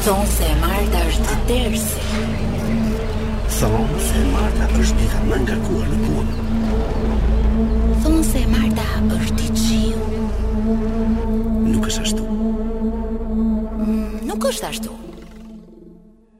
Thonë se e Marta është ditë tersi. Thonë se e Marta është dita më nga kuar në kuar. Thonë se e Marta është ditë e keqe. Nuk është ashtu. Mm, nuk është ashtu.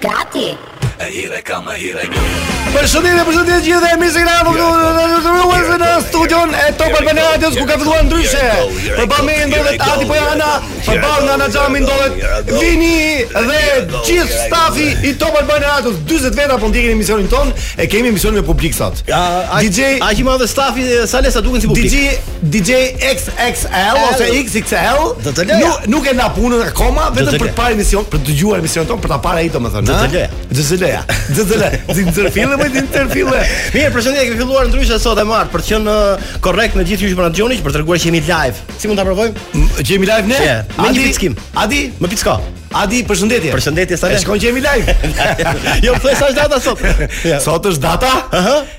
Gati! E hire kam, e hire kam Përshëndetje, përshëndetje të gjithëve dhe mirë se keni ardhur këtu në studion e Top Albania Radios ku ka filluar ndryshe. Përballë meje ndodhet Adi Pojana, përballë nga ana e xhamit ndodhet Vini dhe gjithë stafi i Top Albania Radios 40 veta po ndjekin emisionin tonë e kemi emisionin me publik sot. DJ Aq i madh stafi sa le sa duken si publik. DJ DJ XXL ose XXL do të lëja. Nuk, nuk e nis punën akoma, vetëm për të parë emision, për të dëgjuar emisionin tonë, për ta parë ai domethënë. Do të lëja. Do të lëja. Do të lëja. Do të fillojmë apo do të fillojmë. Mirë, përshëndetje, kemi filluar ndryshe sot e martë për të qenë uh, korrekt me gjithë ju që po na dëgjoni, për të treguar që jemi live. Si mund ta provojmë? Që jemi live ne? Me një pickim. Adi, më picko. Adi, përshëndetje. Përshëndetje Sanie. Shkon që jemi live. jo, po sa është data sot? Sot është data? Ëh.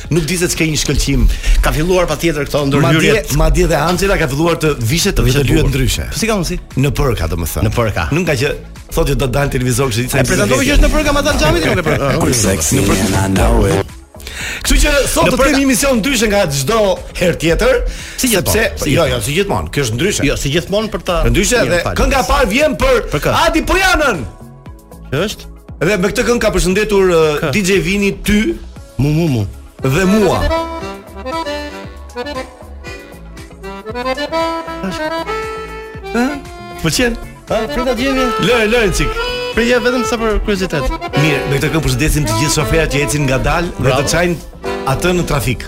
Nuk di seç ka një shkëlqim. Ka filluar patjetër këto ndërhyrje. Madje madje dhe Angela ka filluar të vishet të vishet lyhet ndryshe. Po si ka mundësi? Na përkrah domethënë. Na përkrah. Nuk ka që thotë jo do të dalë televizor kështu. Ai pretendon që është na përkrah matanë xhamit na përkrah. Na përkrah. Kështu që sot do të kemi emision ndryshe nga çdo herë tjetër, si gjithmonë. Sepse po, jo, jo, si gjithmonë, kjo është ndryshe. Jo, si gjithmonë për ta. Ndryshe dhe kënga e parë vjen për Adi Pojanën. Që është? Dhe me këtë këngë ka përshëndetur uh, DJ Vini ty, mu mu mu dhe mua. Ë? Po çne? Ha, prit ta dëgjojmë. Lëre, lëre çik. Prit vetëm sa për kuriozitet. Mirë, me këtë këngë përshëndesim të gjithë shoferat që ecin ngadalë dhe të çajnë atë në trafik.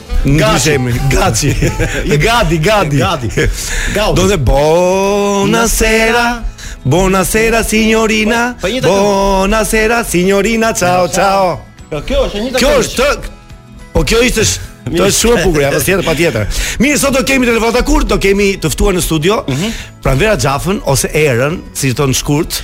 Gaci emri, Gaci. Je gati, gati. Gati. Gaudi. Do të buonasera. Buonasera signorina. Po, po buonasera signorina. Ciao, ciao. Po, kjo është e njëjta. Kjo është tëk. Po kjo ishte Të është shumë bukur, patjetër patjetër. Mirë, sot do kemi telefonata kur do kemi të ftuar në studio. Mm -hmm. Pranvera Xhafën ose Erën, siç i thonë shkurt.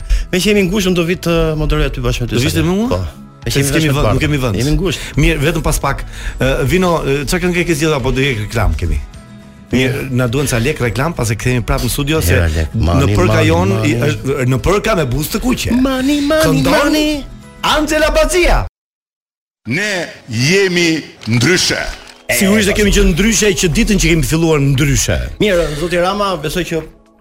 Meqë jemi ngushtë, unë do vij të moderoj aty bashkë me ty. Do vish ti me mua? Po. Ne që kemi vend, nuk kemi vend. Jemi ngushtë. Mirë, vetëm pas pak. Uh, Vino, ça kënge ke zgjedhur apo do ik reklamë kemi? Mirë, na duhen ca lekë reklamë pastaj kthehemi prapë në studio se na përkrah jo na përkrah me buzë të kuqe. Money, money, money. Angela Bazia. Ne jemi ndryshe. Sigurisht e kemi qenë ndryshe që ditën që kemi filluar ndryshe. Mirë, zoti Rama, besoj që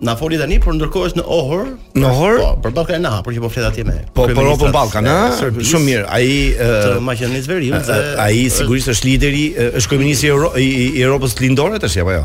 na foli tani, por ndërkohë është në Ohër. Në Ohër? Po, për Ballkanin e Hapur, që po flet atje me. Po, për Open Ballkan, ha? Shumë mirë. Ai i Maqedonisë Veriut dhe ai sigurisht është lideri, është kryeministri i Europës Lindore tash apo jo?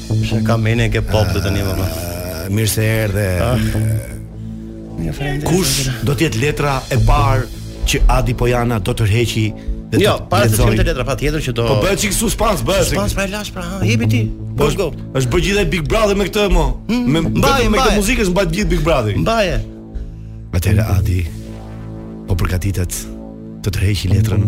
Shë kam mene ke pop dhe të një më Mirë se erdhe ah. Kush do të jetë letra e parë Që Adi Pojana do tërheqi dhe jo, të para se të kemi letra pa tjetër që do Po bëhet çik suspans, bëhet çik. Suspans pra lash pra, ha, jepi ti. Po go. Është bë gjithë Big Brother me këtë mo. Hmm? Me mbaje me këtë muzikë është mbajt gjithë Big Brother. Mbaje. Atëra Adi po përgatitet të tërheqë letrën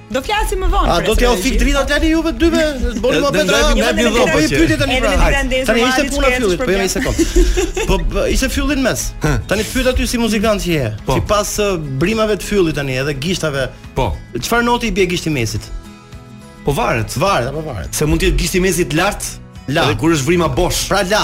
Do flasim më vonë. A do t'ju fik drita tani juve dy me bëni më vetë. Ne jemi në dhomën. Po ju pyetjet tani pra. Tani ishte puna e fyllit, po një sekond. Po ishte fyllin mes. Tani pyet aty si muzikant që je. Po. Sipas brimave të fyllit tani edhe gishtave. Po. Çfarë note i bie gishti mesit? Po varet. Varet apo varet? Se mund të jetë gishti mesit lart, lart. Edhe kur është vrima bosh. Pra la.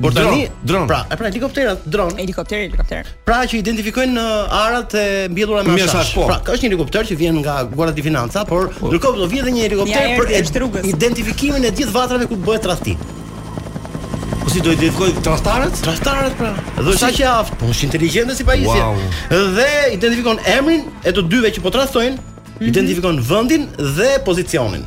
Por tani, dron. Pra, pra helikoptera, dron. Helikopter, helikopter. Pra që identifikojnë në uh, arat e mbjellura me hashash. po. Pra, është një helikopter që vjen nga Guardia di Finanza, por ndërkohë do vjen edhe një helikopter Ja, për erdhi, e- është rrugës. identifikimin e gjithë vatrave ku bëhet tradhti. Po si do identifikoj tradhtarët? Tradhtarët pra. Dhe është aq i aftë, po është inteligjente si pajisje. Wow. Dhe identifikon emrin e të dyve që po tradhtojnë, identifikon vendin dhe pozicionin.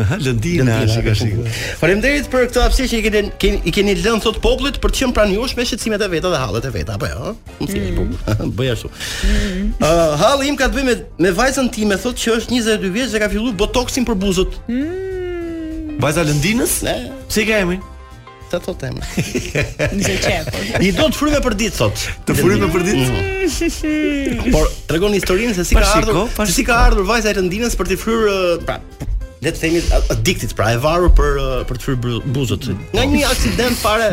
Aha, Lëndina, shika, shika. Faleminderit për këtë hapësirë që i keni keni i keni lënë sot popullit për të qenë pranë jush me shqetësimet e veta dhe hallet e veta, apo jo? Mm. Si është popull. Bëj ashtu. Mm. Ë, halli im ka të bëjë me me vajzën time thotë që është 22 vjeç dhe ka filluar botoxin për buzët. Mm. Vajza e Lëndinës? Ne. Si ka emrin? Të të temë. Në zë qepur. I do të fryme për ditë, thot. Të fryme për ditë? Mm. Por, tregon historinë se si ka ardhur, se si ka ardhur vajza e Lëndinës për të fryrë, pra, le të themi addicted, pra e varur për për të fryrë buzët. Nga një aksident fare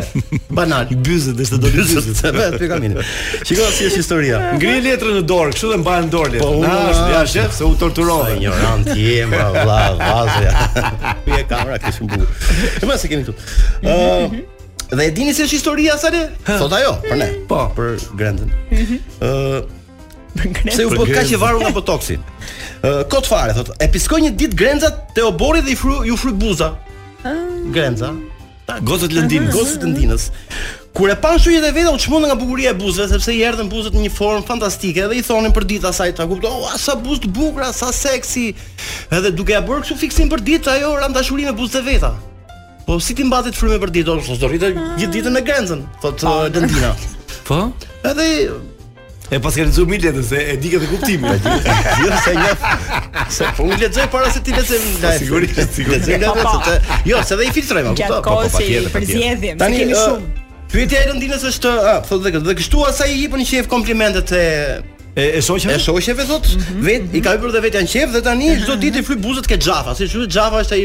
banal. Buzët, është do të buzët. Vetë pejgamberin. Shiko si është historia. Ngri letrën në dorë, kështu dhe mbaje në dorë letrën. Po, na është, ja shef se u torturove. Ignorant je, ma vlla, vazhja. Ku e kamera kish mbu. E mos e keni këtu. Ë mhm. Dhe e dini si është historia sa le? Thot ajo, për ne. Po, për Grendën. Mhm. Ë Si u bë kaq e varur nga botoksi. Po kot fare thot, e pickoi një ditë grenza te oborri dhe iu fry iu fry buza. Ah. Grenza. Gocës Lëndinës. Gocës Lëndinës. Kur e panë shoqet e veta u çmendën nga bukuria e buzëve sepse i erdhën buzët në një formë fantastike dhe i thonin për ditë asaj ta kuptoj, oh, sa buzë të bukura, sa seksi. Edhe duke ja bërë kështu fiksim për ditë, ajo ra n'dashuri me buzët e veta. Po si t'i mbajë të fryme për ditë, ose do rrijë gjithë ditën me grenzën, thotë Lëndina. Po? Edhe E paska lexuar mirë letrën se e di këtë kuptim. E di. Jo se një. Se po unë lexoj para se t'i lexoj në lajm. Sigurisht, sigurisht. Lexoj lajm se të. Jo, se dhe i filtroj, po kupton. Po po patjetër. Për zgjedhjen, se kemi shumë. Pyetja e Ledinës është, a, thotë dhe këtë, dhe kështu asaj i japin qejf komplimentet e e e shoqeve. E shoqeve thotë, mm -hmm. vet i ka hyrë dhe vet i ka qejf dhe tani çdo ditë i fry buzët ke xhafa, si çu xhafa është ai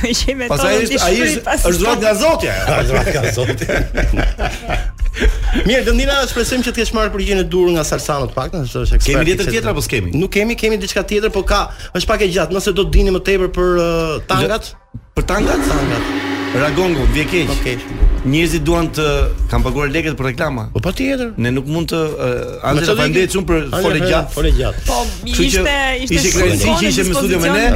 Ai që me tonë ti shkruaj pas. Është dhuratë nga Zoti ajo. Është dhuratë nga Zoti. Mirë, Ledina shpresojmë që të kesh marrë përgjigjen e duhur nga Salsano të paktën, se është ekspert. Kemi letër tjetër apo s'kemi? Nuk kemi, kemi diçka tjetër, por ka, është pak e gjatë, nëse do të dini më tepër për uh, tangat. Për tangat, tangat. Ra gongu, më vjen keq. Okej. Okay. Njerëzit duan të kanë paguar lekët për reklama. Po patjetër. Ne nuk mund të uh, Anxhela, faleminderit shumë për. Kalofsh gjatë. Kalofsh gjatë. Po, ishte ishte ishte kënaqësi që ishe në studio me ne.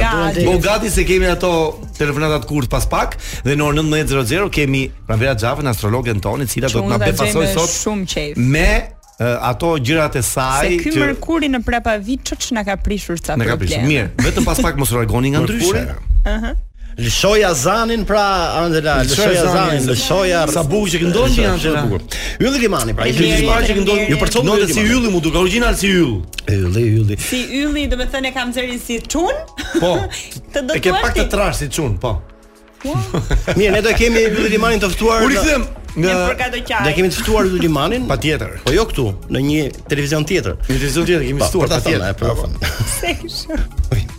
Po gati se kemi ato telefonatat kurth pas pak dhe në orën 19:00 kemi Pranvera Xhafën, astrologen tonë, e cila do të na bëjë pasion sot. Shumë qejf. Me ato gjërat e saj se ky që... Mërkuri në prapavijë seç na ka prishur ca probleme. Na ka prishur. Mirë, vetëm pas pak mos u largoni nga Ndryshe. Ëh. Lëshoj azanin pra Angela, lëshoj azanin, lëshoj ar. Sa bukur që këndon ti Angela. Ylli Limani, pra Ylli Limani që këndon. Ju përcon ndonjë si ylli, m'u duk origjinal si yll. Ylli, ylli. Si ylli, do me thënë e kam zërin si çun? Po. Ça do të thuash. E ke pak të trashë si çun, po. po. Mirë, ne do kemi Ylli Limanin të ftuar. Uri them, në Ne kemi të ftuar Yll Limanin. Patjetër. Po jo këtu, në një televizion tjetër. Në televizion tjetër kemi po, ftuar patjetër. Po, po.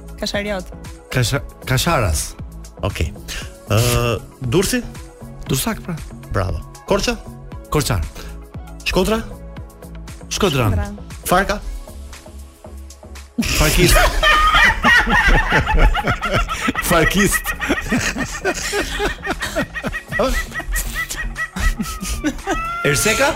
Kasharjot. Kasha, kasharas. Okej. Okay. Ë, Durrësi? Durrsak pra. Bravo. Korça? Korçar. Shkodra? Shkodran. Farka? Farkist. Farkist. Erseka?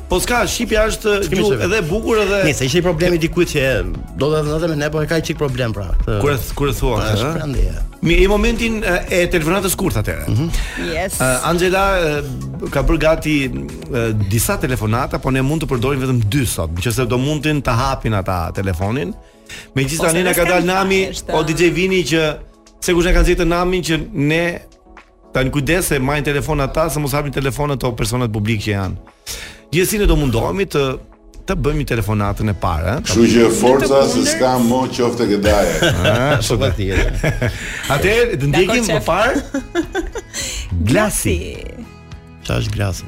Po s'ka, shqipja është gjuhë edhe e bukur edhe Nëse ishte problemi dikujt që do të thotë me ne, po e ka çik problem pra. Kur kur thua, pra, është prandaj. Kemi momentin e telefonatës kurth atëherë. Mm -hmm. Yes. Uh, Anxhela uh, ka bërë gati uh, disa telefonata, po ne mund të përdorim vetëm dy sot, nëse do mundin ta hapin ata telefonin. Megjithatë po, ne na ka dalë nami o DJ Vini që s'e di kush na e ka nxjerrë namin që ne Ta kenë kujdes se marrin telefon ata se mos hapin telefonat ata personat publik që janë. Gjithsesi ne do mundohemi ta bëjmë një telefonatën e parë, ëh. Kështu që forca se s'ka më qoftë që daje. Ah, ashtu ka tjetër. Atëherë të ndjekim më parë. Glasi. Çfarë është glasi?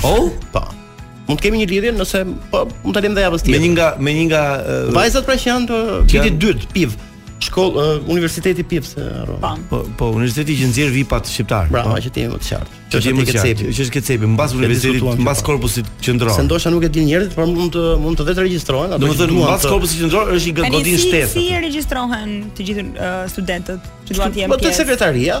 Po? Po. Mund të kemi një lidhje nëse po mund ta lëmë dhe javën tjetër. Me një nga me një nga uh, vajzat pra që janë të vitit dytë, piv. Shkollë uh, Universiteti Piv se harrova. Po. po, po Universiteti që nxjerr vipat shqiptarë. Bravo, po. që të jemi të qartë. Që të jemi të qartë. Që është kecepi, mbas universitetit, mbas po. korpusit qendror. Se ndoshta nuk e dinë njerëzit, por mund të mund të venë të regjistrohen. Domethënë mbas korpusit qendror është një godinë shtesë. Si regjistrohen të gjithë uh, studentët që duan të jenë pjesë? Po te sekretaria,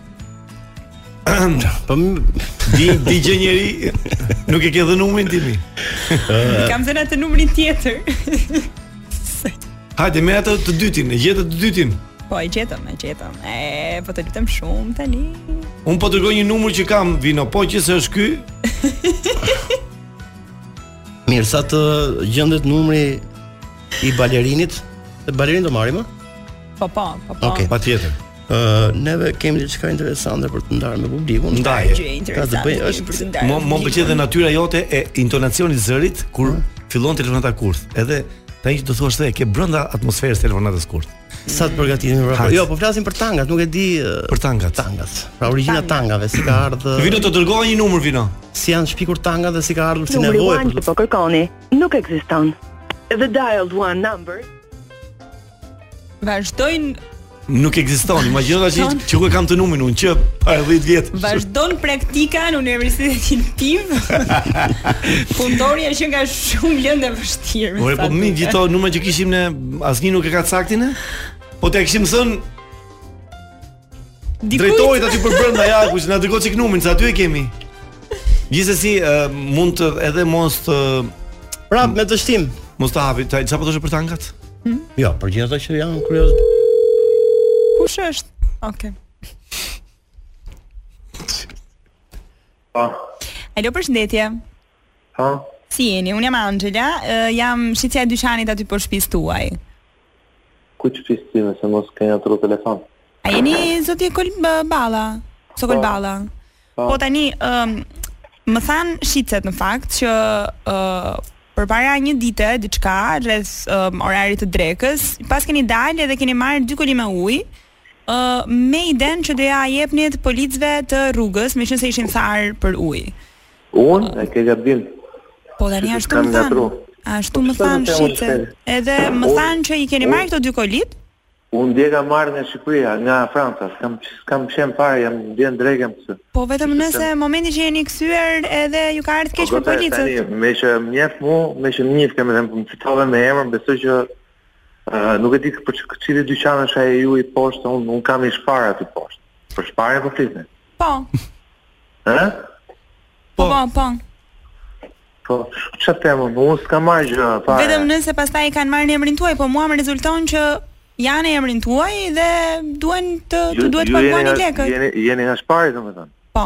Po di di gjë njeri nuk e ke dhënë numrin ti mi. Kam dhënë atë numrin tjetër. Hajde me atë të dytin, e gjetët të dytin. Po e gjetëm, e gjetëm. E po të lutem shumë tani. Unë po dërgoj një numër që kam Vino, po qe se është ky. Mirë, sa të gjendet numri i Balerinit, ë Balerin do marrim, a? Po po, po po. Okej, okay. patjetër. Uh, neve kemi diçka interesante për të ndarë me publikun. Ndaje, ka të bëjë është për të ndarë. Më më pëlqen dhe natyra jote e intonacioni i zërit kur mm. fillon telefonata kurth. Edhe tani që do thuash se je brenda atmosferës së telefonatës kurth. Sa të përgatitemi pra. Jo, po flasim për tangat, nuk e di për tangat. Tangat. Pra origjina e tangave, si ka ardhur. Uh, Vino të dërgova një numër Vino. Si janë shpikur tangat dhe si kanë ardhur si nevojë. Numri që po kërkoni nuk ekziston. The dialed number Vazhdon nuk ekziston. Imagjino që ku e kam atë numrin unë që para 10 vjet. Vazhdon praktika në Universitetin Piv. Fut dorën që ka shumë lëndë e vështirë. Por po me gjithë ata numra që kishim ne asnjë nuk e ka të saktin ë? Po të kishim thënë Drejtoret aty përbrenda ja kush na dërgoi çik numrin që aty e kemi. Gjithsesi uh, mund të edhe mos të prap me dështim. Mos ta hapë, çfarë po thoshe për tangat? Hmm? Jo, për gjithë ata që janë kuriozë. Kush është? Okej. Okay. Po. Alo, përshëndetje. Ha? Si jeni? Unë jam Anxhela, jam shitësja e dyqanit aty poshtë shpisë tuaj. Kujt shpisë ti, nëse mos ke ngatërru telefon? A jeni zoti Kol Balla? Zoti Kol po. Balla? Po, po tani, um, më thanë shitëset në fakt që uh, përpara një dite, diçka, rreth um, orarit të drekës, paskeni dalë edhe keni marrë dy koli me ujë, me idenë që do ja jepnit policëve të rrugës, meqenëse ishin tharë për ujë. Unë, e ke gabim. Po tani ashtu më thanë. Ashtu po më thanë shitëset. Edhe më thanë që i keni marrë këto dy kolit? Unë dje kam ardhur në Shqipëri, nga Franca, s'kam s'kam qenë fare, jam dje në drekë, pse. Po vetëm nëse në momentin që jeni kthyer edhe ju ka ardhur keq po, për policët. Tani, meqë më njef mu, meqë më njef mirë dhe më citove me emër, besoj që Nuk e di për cilin dyqan është ai aty poshtë, unë un kam një Spar aty poshtë. Për Sparin po flisni? Po. Ë? Po, po, po. Po, ç'a them unë, unë s'kam marrë gjë fare. Vetëm nëse pastaj i kanë marrë emrin tuaj, po mua më rezulton që janë emrin tuaj dhe duhen të ju, të duhet të paguani lekët. Jeni jeni nga Spari domethënë. Po.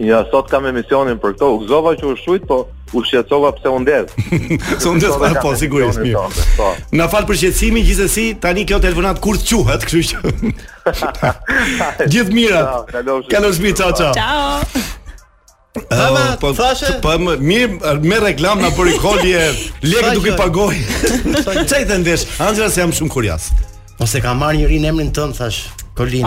Ja, sot kam emisionin për këto, u gëzova që u shuajt, po u shqetësova pse u ndez. Pse u ndez? Po, po sigurisht mirë. Po. Na fal për shqetësimin, gjithsesi tani kjo telefonat kurth quhet, kështu që. Gjithë të mirat. Kalosh mirë, ciao ciao. Ciao. Mama, oh, po, thashe? Po, po mirë, me reklamë na bëri kolje, lekë duke pagoj. Çaj të ndesh, Angela se jam shumë kurioz. Ose ka marrë njëri emrin tënd thashë, Kolin.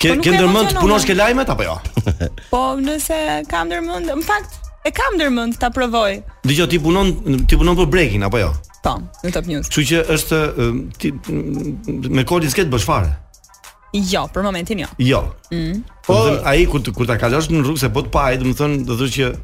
Ke po ke ndërmend të punosh ke lajmet apo jo? Po, nëse kam ndërmend, në fakt e kam ndërmend ta provoj. Dëgjo ti punon ti punon për breaking apo jo? Po, në top news. Kështu që është ti me kodin s'ke të bësh fare. Jo, për momentin jo. Jo. Mm. Po ai kur kur ta kalosh në rrugë se po të pa ai, do të thonë do të thotë që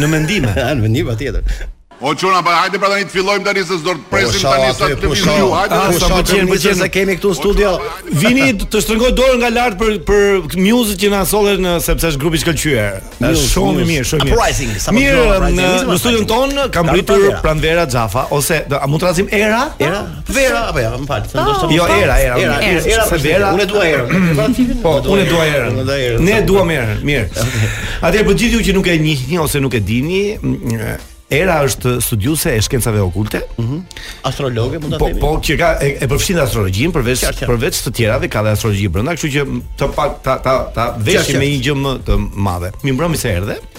Në mendime. Në mendime patjetër. O çuna, pa hajde pra tani të fillojmë tani se s'do të po, presim tani sa të lëvizim ju. Hajde ah, sa po qeni bëjë se kemi këtu në studio. Vini të shtrëngoj dorën nga lart për për music që na sollën sepse është grup i shkëlqyer. Është shumë i mirë, shumë mirë. Uprising, sa më shumë. Mirë, në studion tonë ka mbërritur Pranvera Xhafa ose a mund të thërrasim Era? Era? Vera apo ja, më fal, se ndoshta po, jo po. Era, Era, Era, Era, Era, po, Era, unë dua Erën. Po, unë dua Erën. Ne duam Erën, mirë. Atëherë për gjithë ju që nuk e njihni ose nuk e dini, Era është studiuse e shkencave okulte. Mhm. Mm astrologe mund ta po, themi. Po, po që ka e, e përfshin astrologjinë përveç përveç të tjerave ka dhe astrologji brenda, kështu që të pak ta ta ta veshim me një gjë më të madhe. Mirëmbrëma, mirë se erdhe.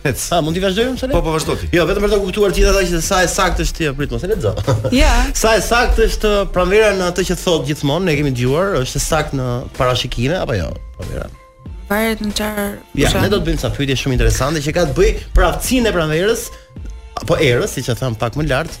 Ec. A mund t'i vazhdoj unë Po, po vazhdo ti. Jo, vetëm për të kuptuar gjithë ata që sa e saktë është ti prit mos e lexo. Ja. Sa e saktë është uh, Pranvera në atë që thotë gjithmonë, ne kemi dëgjuar, është e saktë në parashikime apo jo? Pranvera. Varet në çfarë. Ja, ne do të bëjmë ca pyetje shumë interesante që ka të bëjë për aftësinë e Pranverës apo Erës, siç e thamë pak më lart,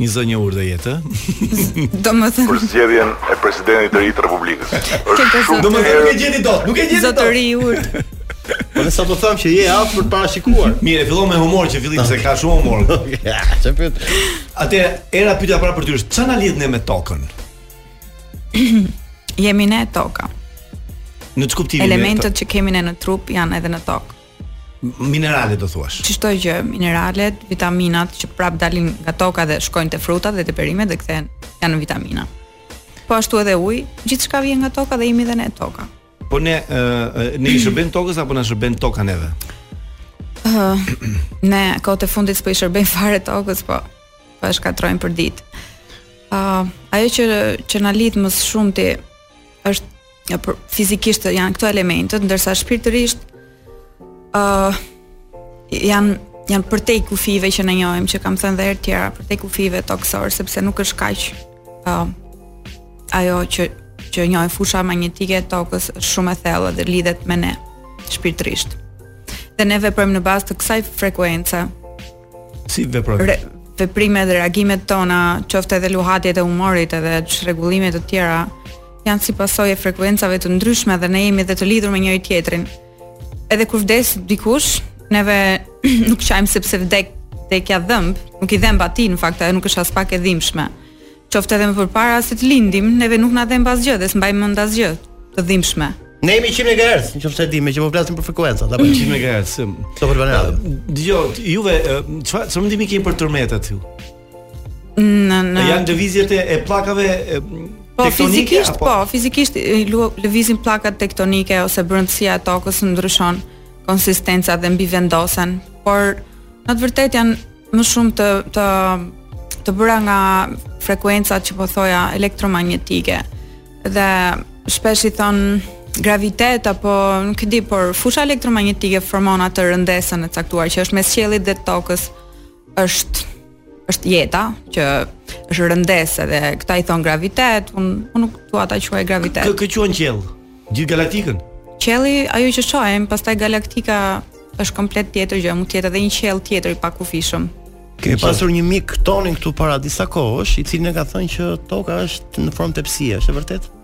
Një zë një urë dhe jetë. Domethënë për zgjedhjen e presidentit të ri të Republikës. Domethënë nuk e gjeni dot, nuk e gjeni dot. Zotëri i urtë. Po sa po themi që je e aftë për të parashikuar. Mirë, fillon me humor që fillim se ka shumë humor. Çfarë pyet? Atëherë pyetja e parë për ty është çfarë na lidh ne me tokën? Jemi ne toka. Në ç'kuptim? Elementët që kemi ne në trup janë edhe në tokë. minerale do thuash. Çdo gjë, mineralet, vitaminat që prap dalin nga toka dhe shkojnë te frutat dhe te perimet dhe kthehen janë vitamina. Po ashtu edhe uji, gjithçka vjen nga toka dhe jemi dhe ne toka. Po ne uh, ne i shërbejmë tokës apo na shërben toka neve? Uh, ne kohët e fundit s'po i shërbejmë fare tokës, po po e shkatrojmë për ditë. Uh, ajo që që na lidh më shumë ti është Ja, për fizikisht janë këto elementët, ndërsa shpirtërisht ë uh, janë janë përtej kufijve që ne njohim, që kam thënë dhe herë tjera, përtej kufijve tokësorë, sepse nuk është kaq ë uh, ajo që që njohim fusha magnetike e tokës është shumë e thellë dhe lidhet me ne shpirtërisht. Dhe ne veprojmë në bazë të kësaj frekuence, Si veprojmë? Ve, veprimet dhe reagimet tona, qoftë edhe luhatjet e humorit edhe çrregullime të tjera, janë si pasojë e frekuencave të ndryshme dhe ne jemi dhe të lidhur me njëri tjetrin. Edhe kur vdes dikush, neve nuk qajmë sepse vde vdekja dhëmb, nuk i dhemb atij në fakt, ajo nuk është aspak e dhimbshme. Qoftë edhe më përpara se të lindim, neve nuk na dhemb asgjë dhe s'mbajmë mend asgjë të dhimbshme. Ne jemi 100 MHz, nëse e di, meqë po flasim për frekuencat, apo 100 MHz. Ço për banal. Dëgjo, juve çfarë çfarë mendimi keni për tërmetat ju? Në në janë lëvizjet e pllakave Po fizikisht, po, fizikisht lëvizin pllakat tektonike ose brendësia e tokës ndryshon konsistenca dhe mbivendosen, por në të vërtetë janë më shumë të të të bëra nga frekuencat që po thoja elektromagnetike. Dhe shpesh i thonë gravitet apo nuk e di, por fusha elektromagnetike formon atë rëndesën e caktuar që është mes qiellit dhe tokës është është jeta që është rëndesë dhe këta i thonë gravitet, unë unë nuk dua ta quaj gravitet. Kë kë quan qiell? Gjithë galaktikën. Qielli ajo që shohim, pastaj galaktika është komplet tjetër gjë, mund të jetë edhe një qiell tjetër i pakufishëm. Kemi pasur një mik tonin këtu para disa kohësh, i cili më ka thënë që toka është në formë tepsie, është e vërtetë?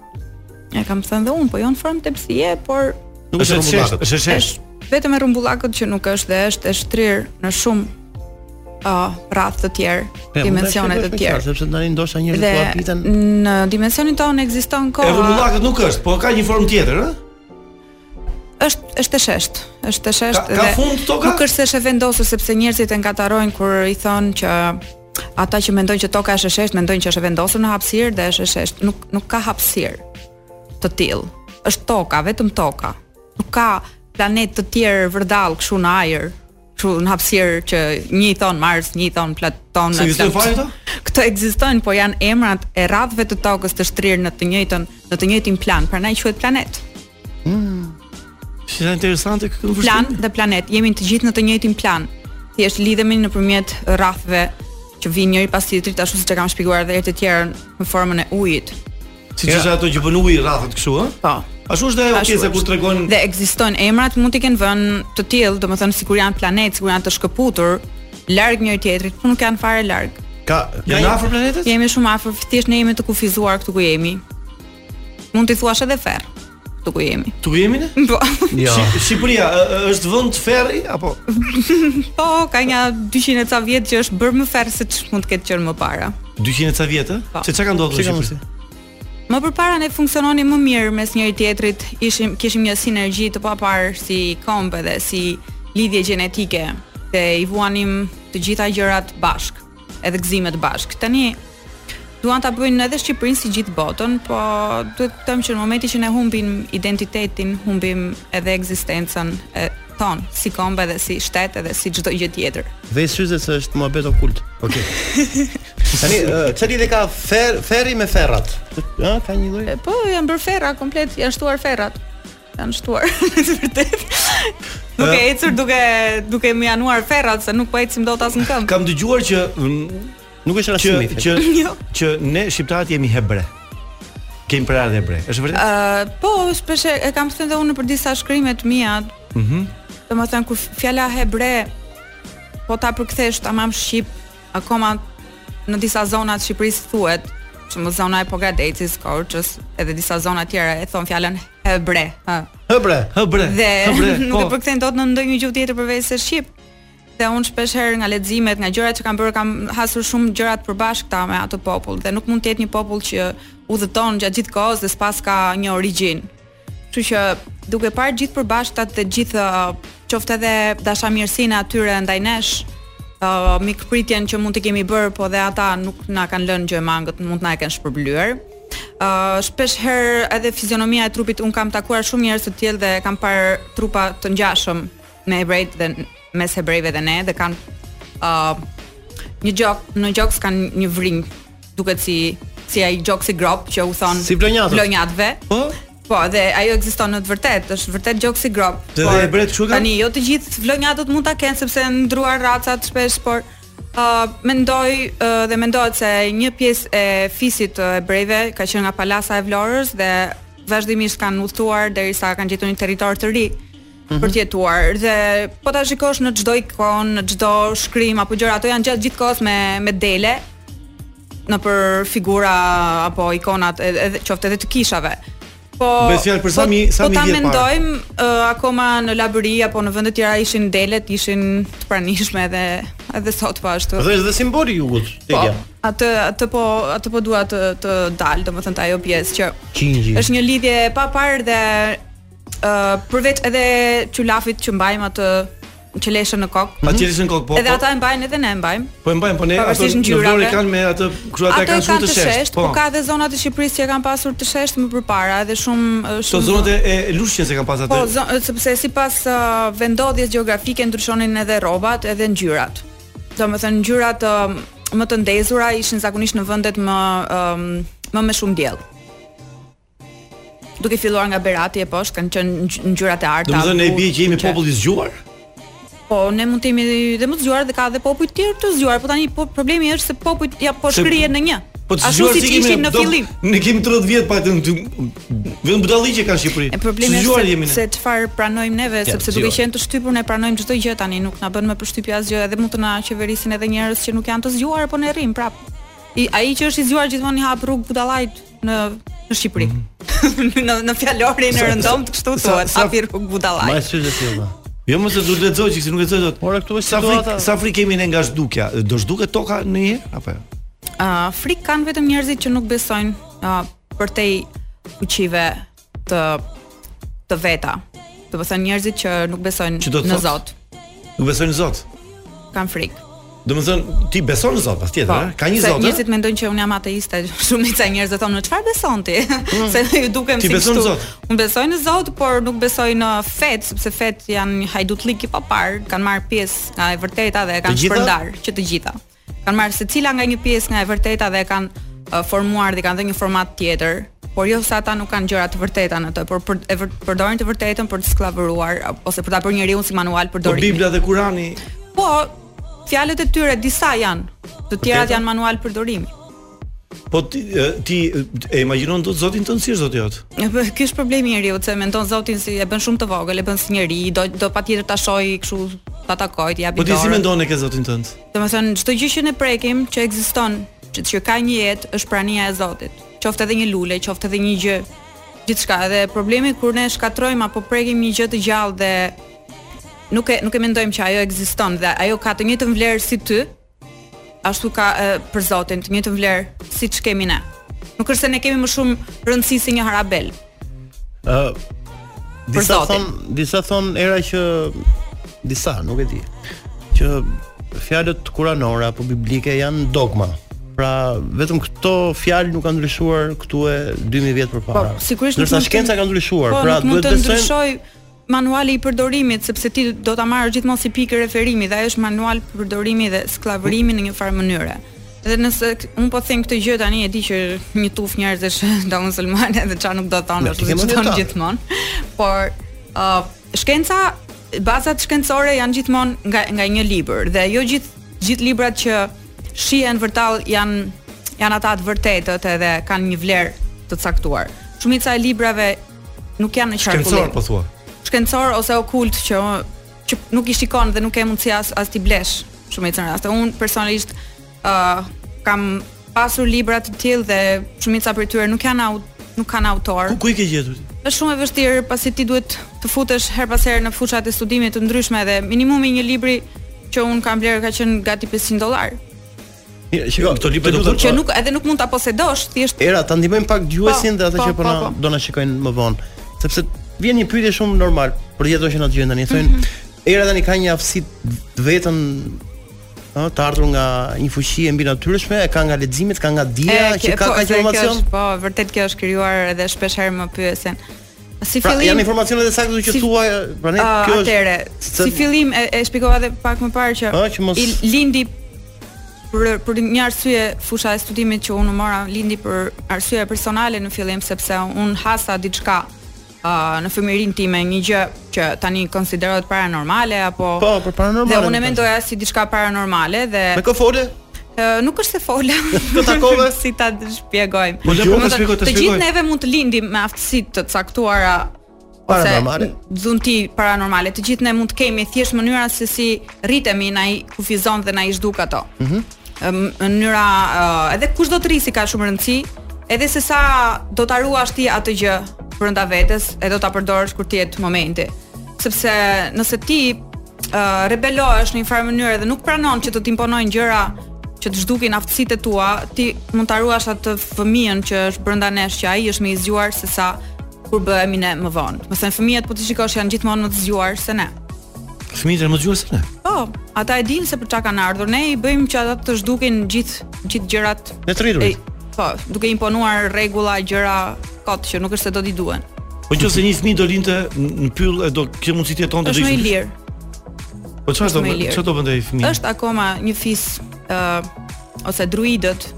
E kam thënë dhe unë, po jo në formë tepsie, por nuk është e vërtetë. Është e vërtetë. Vetëm e rrumbullakët që nuk është dhe është e shtrirë në shumë uh, rrathë të tjerë, po, dimensione të tjera, sepse tani ndoshta njerëzit po habiten. Në dimensionin tonë ekziston koha. E rrumbullakët nuk është, po ka një formë tjetër, ëh? është është e shesht, është e shesht ka, ka dhe fund toka? nuk është se është e vendosur sepse njerëzit e ngatarojnë kur i thonë që ata që mendojnë që toka është e shesht, mendojnë që është e vendosur në hapësirë dhe është e shesht. Nuk nuk ka hapësirë të tillë. Është toka, vetëm toka. Nuk ka planet të tjerë vërdall kështu në ajër, kështu në hapësirë që një i thon Mars, një i thon Platon, Se ekzistojnë fare këto? Këto ekzistojnë, po janë emrat e rrathëve të tokës të shtrirë në të njëjtën në të njëjtin plan, prandaj quhet planet. Mm. Si është interesante ky vështrim. Plan dhe planet, jemi të gjithë në të njëjtin plan. Thjesht lidhemi nëpërmjet rrathëve që vijnë njëri pas tjetrit, ashtu siç e kam shpjeguar edhe herë të tjera në formën e ujit. Siç është ato që bën uji rrathët kështu, ë? Po. Ashtu është ajo pjesa kur tregojnë dhe ekzistojnë emrat mund t'i kenë vënë të tillë, domethënë sikur janë planet, sikur janë të shkëputur, larg njëri tjetrit, por nuk janë fare larg. Pra, jemi afër planetit? Jemi shumë afër, thjesht ne jemi të kufizuar këtu ku jemi. Mund t'i thuash edhe ferr. Këtu ku jemi. Këtu ku jemi ne? Po. Yo. Shqipëria është vend ferri apo? Po, ka një 200 e ca vjet që është bërë më ferr se ç'mund të ketë qenë më para. 200 e ca vjet, ë? Po. Se ç'ka ndodhur në Shqipëri? Më përpara ne funksiononim më mirë mes njëri tjetrit, ishim kishim një sinergji të paparë si komb edhe si lidhje gjenetike dhe i vuanim të gjitha gjërat bashkë. edhe gëzimet bashkë. Tani duan ta bëjnë edhe Shqipërinë si gjithë botën, po duhet të kuptojmë që në momentin që ne humbim identitetin, humbim edhe ekzistencën tonë, si komb edhe si shtet edhe si çdo gjë tjetër. Dhe syze se është muhabet okult. Okej. Okay. Tani, çfarë lidhje ka fer, ferri me ferrat? Ë, ka një lloj? Po, janë bërë ferra komplet, janë shtuar ferrat. Janë shtuar në të vërtetë. Duke ecur duke duke mënjanuar ferrat se nuk po ecim dot as në këmbë. Kam dëgjuar që mm, Nuk është që rasimi. që Jo. që ne shqiptarët jemi hebre. Kemi prejardhje hebre. Është vërtet? Ë, po, shpesh e e kam thënë dhe unë për disa shkrime të mia. Mhm. Domethënë kur fjala hebre po ta përkthesh tamam shqip, akoma në disa zona të Shqipërisë thuhet, qëmoti zona e Pogradecit, Korçës, edhe disa zona të tjera e thonë fjalën hebre. Ha. He bre, he bre. Dhe hebre, nuk po. e përkthejnë dot në ndonjë gjuhë tjetër përveç se shqip. Dhe unë shpesh herë nga leximet, nga gjërat që kam bërë, kam hasur shumë gjëra të përbashkëta me atë popull dhe nuk mund të jetë një popull që udhëton gjatë gjithë kohës dhe s'paska një origjinë. Kështu që duke parë gjithë përbashkëtat dhe gjithë qoftë edhe dashamirësinë e atyre ndaj nesh, uh, mikpritjen që mund të kemi bërë, po dhe ata nuk na kanë lënë gjë mangët, mund të na e kenë shpërblyer. Uh, shpesh herë edhe fizionomia e trupit unë kam takuar shumë njerëz të tillë dhe kam parë trupa të ngjashëm me hebrejt dhe mes hebrejve dhe ne dhe kanë ë uh, një gjok, në gjoks kanë një vrimë duket si si ai gjoksi grop që u thonë si vlonjatëve. Po. Po, dhe ajo ekziston në të vërtetë, është vërtet gjoksi grop. Dhe por, dhe ebrejtë kështu. Tani jo të gjithë vlonjatët mund ta kenë sepse ndruar racat shpesh, por ë uh, mendoj uh, dhe mendohet se një pjesë e fisit të hebrejve ka qenë nga Palasa e Vlorës dhe vazhdimisht kanë udhëtuar derisa kanë gjetur një territor të ri. Mm -hmm. për të jetuar dhe po ta shikosh në çdo ikonë, në çdo shkrim apo gjëra ato janë gjatë gjithë kohës me me dele nëpër figura apo ikonat edhe qoftë edhe të kishave. Po Bëhet fjalë për sa mijë sa mijë vjet. Po ta mendojmë uh, akoma në Labëri apo në vende të tjera ishin delet, ishin të pranishme edhe edhe sot po ashtu. Dhe është dhe simboli i jugut, delja. Po, atë atë po atë po dua të të dal, domethënë ajo pjesë që Qengji. Është një lidhje e paparë dhe Ë uh, përveç edhe qylafit që mbajmë atë qeleshen në kokë. Atë qeleshen në kokë, po. Edhe po. ata e mbajnë edhe ne e mbajmë. Po e mbajmë, po ne ato në Vlorë e kanë me atë, kështu ata kanë shumë të sheshtë. Po. po ka edhe zonat e Shqipërisë që e kanë pasur të sheshtë më përpara, edhe shumë shumë. Te zonat e Lushnjës e kanë pasur atë. Po, sepse sipas vendodhjes gjeografike ndryshonin edhe rrobat, edhe ngjyrat. Domethënë ngjyrat më të ndezura ishin zakonisht në vendet më më me shumë diell. Duke filluar nga Berati e poshtë kanë qenë ngjyrat e arta. Domethënë ne i bie që jemi popull i zgjuar. Po, ne mund të jemi dhe më të zgjuar dhe ka dhe popuj të tjerë të zgjuar, po tani po problemi është se popujt ja po shkrihen në një. Po të zgjuar si kemi në fillim. Ne kemi 30 vjet pa të vetëm budalli që kanë Shqipëri. E problemi është se çfarë pranojmë neve, sepse duke qenë të shtypur ne pranojmë çdo gjë tani, nuk na bën më përshtypje asgjë, edhe mund të na qeverisin edhe njerëz që nuk janë të zgjuar, po ne rrimë prap. I ai që është i zgjuar gjithmonë i hap rrugë budallait. në në Shqipëri. Mm -hmm. në në fjalorin e rëndomtë kështu thuhet, hapi rrugë budallait. Ma çfarë të thjella. Jo mos se do të lexoj që nuk e lexoj dot. Ora këtu është situata. Sa frikë kemi ne nga zhdukja? Do zhduket toka ne apo jo? Ah, uh, frikë kanë vetëm njerëzit që nuk besojnë uh, përtej fuqive të të veta. Domethënë njerëzit që nuk besojnë në Zot. Nuk besojnë në Zot. Kanë frikë. Domethënë ti beson në Zot pastaj, po, ka një Zot. Njerëzit mendojnë që un jam ateiste, shumica e njerëzve thonë në çfarë beson ti? Mm. Se u dukem si kështu. Un besoj në Zot, por nuk besoj në fetë, sepse fetë janë një hajdutllëk i paparë, kanë marrë pjesë nga e vërteta dhe e kanë shpërndarë që të gjitha. Kanë marrë secila nga një pjesë nga e vërteta dhe e kanë formuar dhe i kanë dhënë një format tjetër, por jo se ata nuk kanë gjëra të vërteta në të, por për e vër, përdorin të vërtetën për të skllavëruar ose për ta bërë njeriun si manual përdorimi. Po Bibla dhe Kurani. Po, fjalët e tyre disa janë, të tjerat janë manual përdorimi. Po ti, ti e imagjinon dot Zotin tënd si është Zoti jot? Po ky është problemi i njeriu, se mendon Zotin si e bën shumë të vogël, e bën si njeri, do do patjetër ta shohë kështu ta takojë t'i japi dorën. Po ti si mendon e ke Zotin tënd? Domethënë çdo gjë që ne prekim, që ekziston, që, që ka një jetë, është prania e Zotit. Qoftë edhe një lule, qoftë edhe një gjë, gjithçka. Dhe problemi kur ne shkatërrojmë apo prekim një gjë të gjallë dhe nuk e nuk e mendojmë që ajo ekziston dhe ajo ka të njëjtën vlerë si ty, ashtu ka e, për Zotin, të njëjtën vlerë siç kemi ne. Nuk është se ne kemi më shumë rëndësi se një harabel. Ë uh, disa thon, disa thon era që disa, nuk e di. Që fjalët kuranore apo biblike janë dogma. Pra vetëm këto fjalë nuk kanë ndryshuar këtu e 2000 vjet përpara. Po, sigurisht ndërsa shkenca ka ndryshuar, po, pra duhet të besojmë Manuali i përdorimit, sepse ti do ta marrësh gjithmonë si pikë referimi dhe ai është manual përdorimi dhe skllavërimi në një farë mënyre. Dhe nëse un po them këtë gjë tani e di që një tufë njerëzish do muslimane dhe çfarë nuk do thonë, do të thonë gjithmonë. Por uh, shkenca bazat shkencore janë gjithmonë nga nga një libër dhe jo gjithë gjithë librat që shihen vërdallë janë janë ata të vërtetët edhe kanë një vlerë të caktuar. Shumica e librave nuk janë në qarkullim. Shkencor po thua. Shkencor ose okult që që nuk i shikon dhe nuk ke mundësi as as t'i blesh në shumicën e rasteve. Un personalisht ë uh, kam pasur libra të tillë dhe shumica prej tyre nuk janë aut nuk kanë autor. Ku, ku i ke gjetur? Është shumë e vështirë pasi ti duhet të futesh herë pas here në fushat e studimit të ndryshme dhe minimumi një libri që un kam blerë ka qenë gati 500 dollarë. Shiko, këto libra do të thotë që nuk edhe nuk mund ta posedosh, thjesht Era ta ndihmojmë pak dëgjuesin po, dhe ata po, që po, po na do na shikojnë më vonë, sepse vjen një pyetje shumë normal për gjithë ata që na dëgjojnë tani, thonë mhm. Era tani ka një aftësi të vetën ë të ardhur nga një fuqi e mbinatyrshme, e ka nga leximet, ka nga dija që ka ka informacion. Po, vërtet kjo është krijuar edhe shpesh herë më pyesin. Si pra, fillim, pra, janë informacionet e sakta që si, thua, pra ne kjo është. Atëherë, si fillim e, e shpjegova edhe pak më parë që, a, që mos... i lindi për për një arsye fusha e studimit që unë mora lindi për arsye personale në fillim sepse un hasa diçka uh, në fëmijërinë time një gjë që tani konsiderohet paranormale apo po për paranormale dhe unë e mendoja si diçka paranormale dhe me kë fole nuk është se fola. Të takove si ta shpjegojmë. Po ta shpjegoj, të gjithë neve mund të lindim me aftësi të caktuara paranormale. Dhunti paranormale. Të gjithë ne mund të kemi thjesht mënyra se si rritemi na i kufizon dhe na i zhduk ato. Ëh. Mm mënyra uh, edhe kush do të rrisi ka shumë rëndësi, edhe se sa do ta ruash ti atë gjë brenda vetes, e do ta përdorësh kur të jetë momenti. Sepse nëse ti uh, rebelohesh në një farë mënyre dhe nuk pranon që të të imponojnë gjëra që të zhdukin aftësitë e tua, ti mund ta ruash atë fëmijën që është brenda nesh që ai është më i zgjuar se sa kur bëhemi ne më vonë. Domethënë fëmijët po t'i shikosh janë gjithmonë më të zgjuar se ne. Fëmijët janë më të zgjuar se ne. Po, ata e dinë se për çka kanë ardhur. Ne i bëjmë që ata të zhdukin gjithë gjithë gjërat. Ne të rriturit. Po, duke imponuar rregulla, gjëra Kot që nuk është se do t'i duhen. Po në qoftë se një fëmijë do linte në pyll e do kishte mundësi të jetonte drejt. Është më i lirë. Po çfarë do bëj? Çfarë do bënte ai fëmijë? Është akoma një fis ë uh, ose druidët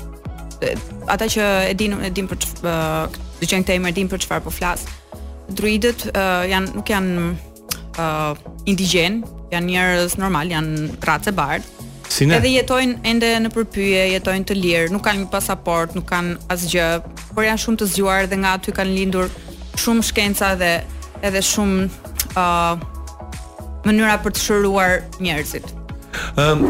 ata që e din e dinë po dëgjojnë këtë emër e dinë për çfarë po flas. Druidët uh, janë nuk janë ë uh, indigjenë, janë njerëz normalë, janë racë e bardhë. Si ne. Edhe jetojnë ende nëpër pyje, jetojnë të lirë, nuk kanë një pasaportë, nuk kanë asgjë, por janë shumë të zgjuar dhe nga aty kanë lindur shumë shkenca edhe shumë ë uh, mënyra për të shëruar njerëzit. Ëm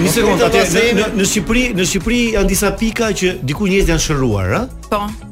Një po, sekondë, në, në, në Shqipëri, në Shqipëri janë disa pika që dikur njerëzit janë shëruar, ë? Po.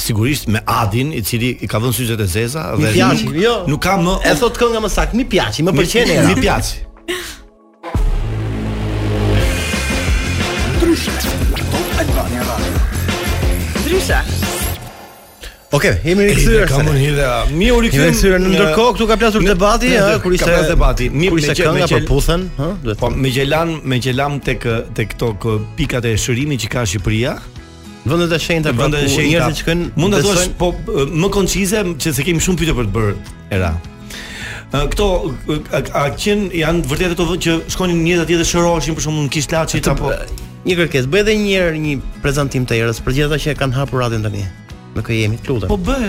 sigurisht me Adin, i cili i ka vënë syzet e zeza dhe mi pjaci, nuk, jo. nuk ka më E thotë kënga më saktë, mi pjaci, më pëlqen Era. Mi pjaci. Ndryshe. Ndryshe. Okej, okay, jemi rikthyer. Kam unë hidha. Mi u rikthyem. Jemi rikthyer në ndërkohë këtu ka plasur debati, ha, kur ishte debati. Mi kur ishte kënga për puthën, ha, duhet. Po ngelëm, ngelëm tek tek këto pikat e shërimit që ka Shqipëria. Vendet e shenjta pra vendet e shenjta. Njerëzit që kanë mund ta thuash po më koncize se kemi shumë pyetje për të bërë Era. Këto a, a qen janë vërtet ato që shkonin njerëzit atje të shëroheshin për shembull Kisha e Laçit apo një kërkesë. Bëj edhe një herë një prezantim të Erës për gjithë ata që kanë hapur radion tani. Me kë jemi, të lutem. Po bëj.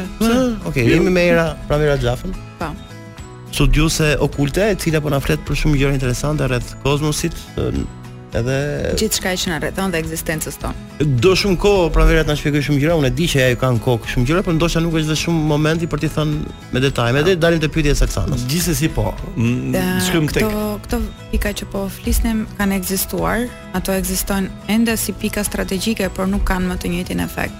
Okej, jemi me Era Pranvera Xhafën. Po. Studiuse okulte e cila po na flet për shumë gjëra interesante rreth kozmosit, Edhe gjithçka që na rrethon dhe ekzistencës tonë. Do shumë kohë Pranvera të na shpjegojë shumë gjëra, unë e di që ajo ka në kokë shumë gjëra, por ndoshta nuk është dhe shumë momenti për t'i thënë me detaje. Edhe dalim te pyetja e Roksanës. Gjithsesi po. Shkojmë këtej. Këto këto pika që po flisnim kanë ekzistuar, ato ekzistojnë ende si pika strategjike, por nuk kanë më të njëjtin efekt.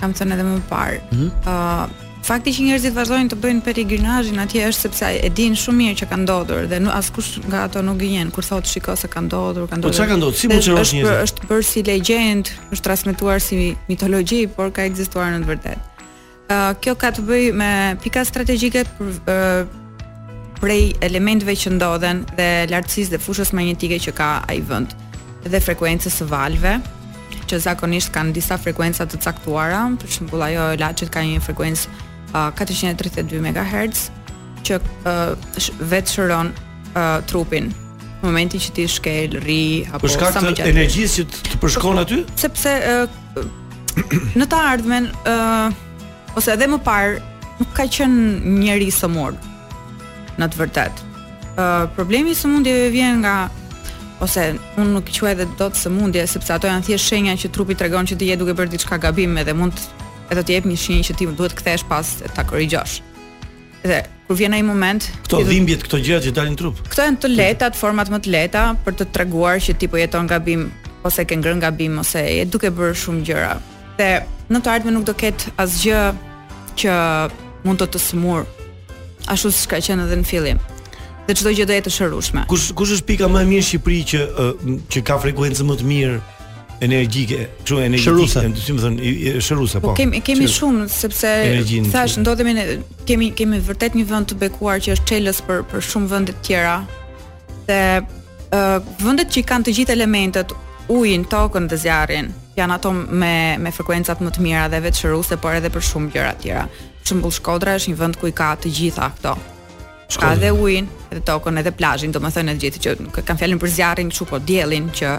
Kam thënë edhe më parë. Ëh, mm -hmm. uh, Fakti që njerëzit vazhdojnë të bëjnë peregrinazhin atje është sepse e dinë shumë mirë që ka ndodhur dhe askush nga ato nuk gënjejnë kur thotë shiko se ka ndodhur, ka ndodhur. Po çfarë ka ndodhur? Si mund të shërosh njerëzit? Është është bërë si legjendë, është transmetuar si mitologji, por ka ekzistuar në të vërtetë. Ë uh, kjo ka të bëjë me pika strategjike për uh, prej elementëve që ndodhen dhe lartësisë dhe fushës magnetike që ka ai vend dhe frekuencës së valëve. që zakonisht kanë disa frekuenca të caktuara, për shembull ajo e Laçit ka një frekuencë uh, 432 MHz që uh, vetë shëron uh, trupin në momentin që ti shkel, rri apo sa më gjatë. Prej energjisë që të përshkon aty? Sepse uh, në të ardhmen uh, ose edhe më parë nuk ka qenë njeri i sëmurë në të vërtetë. Uh, problemi i sëmundjeve vjen nga ose unë nuk i quaj edhe dot sëmundje sepse ato janë thjesht shenja që trupi tregon që ti je duke bërë diçka gabim edhe mund edhe të të jep një shenjë që ti duhet të kthehesh pas e ta korrigjosh. Dhe kur vjen ai moment, këto të... dhimbjet, këto gjëra që dalin në trup. Këto janë të lehta, format më të lehta për të treguar që ti po jeton gabim ose ke ngrënë gabim ose je duke bërë shumë gjëra. Dhe në të ardhmen nuk do ketë asgjë që mund të të sëmurë, ashtu siç ka qenë edhe në fillim dhe çdo gjë do jetë e shërueshme. Kush kush është pika më e mirë në Shqipëri që uh, që ka frekuencën më të mirë energjike, kështu energjike, shëruse. si me thënë, shëruse po. Po kemi kemi Shëruse. shumë sepse Energjin, thashë ndodhemi në kemi kemi vërtet një vend të bekuar që është çelës për për shumë vende të tjera. Dhe uh, vendet që i kanë të gjithë elementet ujin, tokën dhe zjarrin janë ato me me frekuencat më të mira dhe vetë shëruse, por edhe për shumë gjëra të tjera. Për shembull Shkodra është një vend ku i ka të gjitha këto. Ka dhe ujin, edhe tokën, edhe plazhin, domethënë edhe gjithë nuk e kam fjalën për zjarrin kështu po diellin që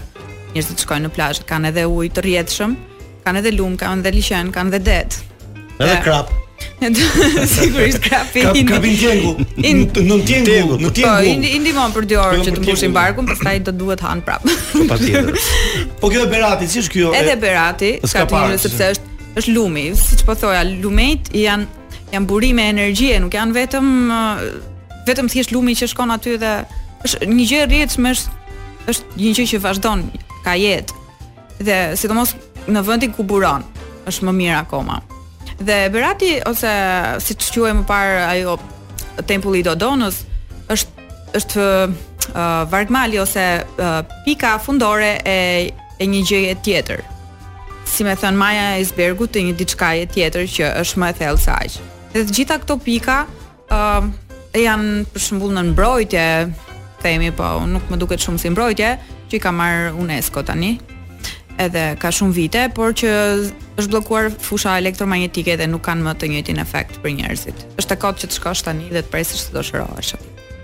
njerëzit shkojnë në plazh, kanë edhe ujë të rrjedhshëm. Kanë edhe lum, kanë edhe liqen, kanë edhe det. Edhe krap. Sigurisht krapi. Krap, krapi tjengu. In nuk tjengu, nuk tjengu. Po, i ndihmon për dy orë po, që të mbushin barkun, pastaj do duhet hanë prapë. Po, patjetër. Po kjo e Beratit, si është kjo? Edhe Berati, ka të sepse është është lumi, siç po thoja, lumenjtë janë janë burime energjie, nuk janë vetëm vetëm thjesht lumi që shkon aty dhe është një gjë e rrjedhshme, është një gjë që vazhdon ka jetë. dhe sidomos në vendin ku buron, është më mirë akoma. Dhe Berati ose siç quhej më parë ajo tempulli i Dodonës është është uh, vargmali ose uh, pika fundore e e një gjëje tjetër. Si me thënë maja e ajsbergut të një diçkaje tjetër që është më e thellë se aq. Dhe të gjitha këto pika ë uh, janë për shembull nën mbrojtje, themi po, nuk më duket shumë si mbrojtje, që i ka marrë UNESCO tani. Edhe ka shumë vite, por që është bllokuar fusha elektromagnetike dhe nuk kanë më të njëjtin efekt për njerëzit. Është e kot që të shkosh tani dhe të presësh se do shërohesh.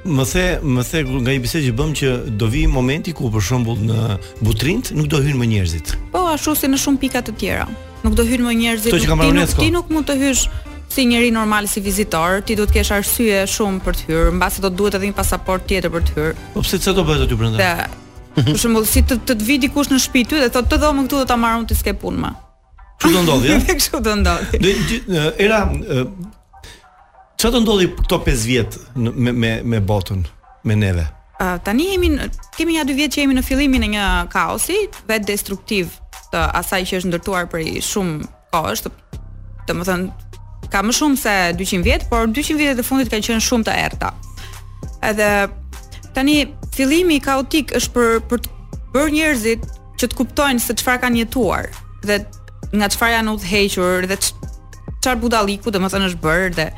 Më the, më the nga një bisedë që bëmë që do vijë momenti ku për shembull në Butrint nuk do hyjnë më njerëzit. Po, ashtu si në shumë pika të tjera. Nuk do hyjnë më njerëzit. Ti nuk, ti nuk mund të hysh si njeri normal si vizitor, ti duhet të kesh arsye shumë për të hyrë, mbase do të duhet edhe një pasaportë tjetër për të hyrë. Po pse çfarë do bëhet aty brenda? Dhe për shembull, si të të, të vi dikush në shtëpi ty dhe thotë këtë dhomën këtu do ta marrë unë ti s'ke punë më. Ça do ndodhi? Ça do ndodhi? Do era Çfarë do ndodhi këto 5 vjet me me me botën, me neve? Uh, tani jemi në, kemi ja 2 vjet që jemi në fillimin e një kaosi vetëdestruktiv të asaj që është ndërtuar prej shumë kohësh, domethënë ka më shumë se 200 vjet, por 200 vjet e fundit kanë qenë shumë të errta. Edhe tani fillimi kaotik është për për të bërë njerëzit që të kuptojnë se çfarë kanë jetuar dhe nga çfarë janë udhëhequr dhe çfarë budalliku domethënë është bërë dhe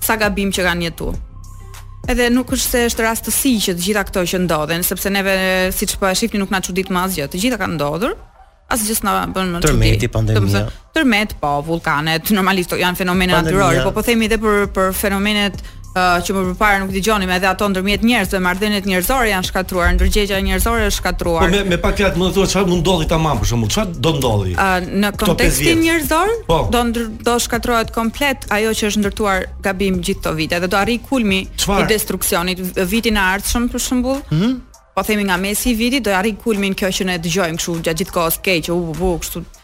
sa gabim që kanë jetu. Edhe nuk është se është rastësi që të gjitha këto që ndodhin, sepse neve siç po e shihni nuk na çudit më asgjë, të gjitha kanë ndodhur. Asgjë s'na bën më çudi. Tërmeti, pandemia. Tërmet, po, vullkanet, normalisht janë fenomene natyrore, po po themi edhe për për fenomenet uh, që më përpara nuk dëgjonim edhe ato ndërmjet njerëzve marrëdhëniet njerëzore janë shkatërruar ndërgjegja njerëzore është shkatërruar po me, me pak fjalë më thuaj çfarë mund ndodhi tamam për shembull çfarë do ndodhi uh, në kontekstin njerëzor po. do ndër, do shkatërrohet komplet ajo që është ndërtuar gabim gjithë këto vite dhe do arrijë kulmi i destruksionit vitin e ardhshëm për shembull mm -hmm. po themi nga mesi i vitit do arrijë kulmin kjo që ne dëgjojmë kështu gjatë gjithë kohës keq u bë kështu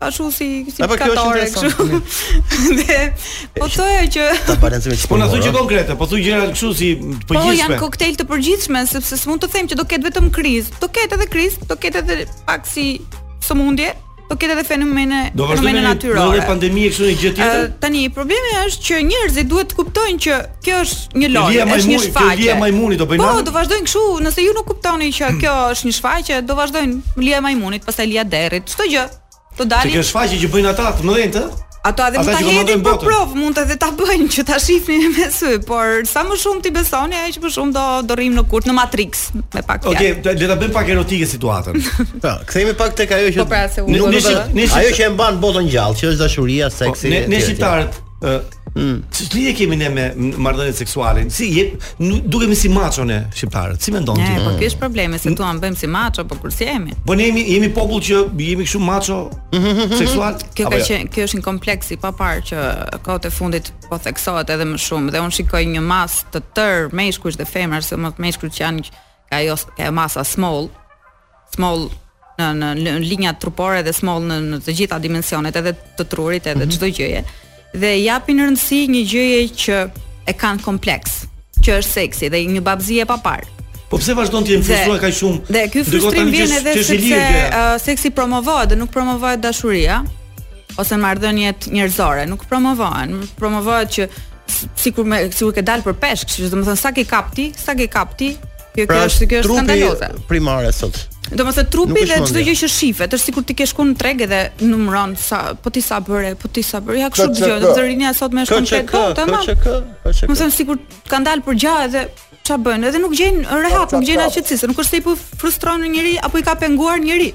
ashtu si si katore kështu. Dhe po thoya që ta balancojmë çfarë. Po na thuaj konkrete, po thua gjëra kështu si të po, përgjithshme. Po janë koktejl të përgjithshme sepse s'mund të them që do ketë vetëm krizë. Do ketë edhe krizë, do ketë edhe pak si sëmundje, do ketë edhe fenomene do fenomene natyrore. Do vazhdojmë me pandemi kështu një gjë tjetër. Uh, tani problemi është që njerëzit duhet të kuptojnë që Kjo është një lojë, është një shfaqje. Kjo lija majmunit do bëjnë. Po, do vazhdojnë kështu, nëse ju nuk kuptoni që kjo është një shfaqje, do vazhdojnë lija majmunit, pastaj lija derrit, çdo gjë. Të dalin. Kjo shfaqje që bëjnë ata të mëdhenjtë? Ata edhe mund ta hedhin për provë, mund edhe ta bëjnë që ta shihni me sy, por sa më shumë t'i besoni, aq më shumë do do rrimë në kurth në Matrix me pak fjalë. Okej, okay, le ta bëjmë pak erotike situatën. Po, kthehemi pak tek ajo që po pra, nuk është ajo që e mban botën gjallë, që është dashuria, seksi. Ne ne shqiptarët Ë, mm. si i kemi ne me marrëdhëniet seksuale? Si jep dukemi si macho ne shqiptarët. Si mendon ti? Ne, po kjo është problem se duam bëjmë si macho, po kur si jemi. Po ne jemi jemi popull që jemi kështu macho seksual. Kjo ka, jo? qenë, kjo është një kompleks i paparë që kohët e fundit po theksohet edhe më shumë dhe unë shikoj një masë të tërë meshkujsh dhe femrash, se më meshkujt që janë ka ajo ka masa small, small në në linjat trupore dhe small në në të gjitha dimensionet edhe të trurit edhe mhm. çdo mm -hmm. gjëje dhe japin rëndësi një gjëje që e kanë kompleks, që është seksi dhe një babëzi e paparë. Po pse vazhdon të jemi frustruar kaq shumë? Dhe ky frustrim vjen edhe sepse uh, seksi promovohet dhe nuk promovohet dashuria ose marrëdhëniet njerëzore, nuk promovohen. Promovohet që sikur me sikur ke dal për peshk, që domethënë sa ke kapti, sa ke kapti, Kjo pra kjo është kjo është skandaloze. Primare sot. Domethënë trupi dhe çdo gjë që shifet, është sikur ti ke shkuar në treg edhe numëron sa, po ti sa bëre, po ti sa bëre. Ja kështu dëgjoj, domethënë rinia sot më është komplet kot, tamam. Domethënë sikur ka dalë për gjah edhe ça bën, edhe nuk gjejnë rehat, nuk gjejnë asgjë, se nuk është se i po frustron njeri apo i ka penguar njeri.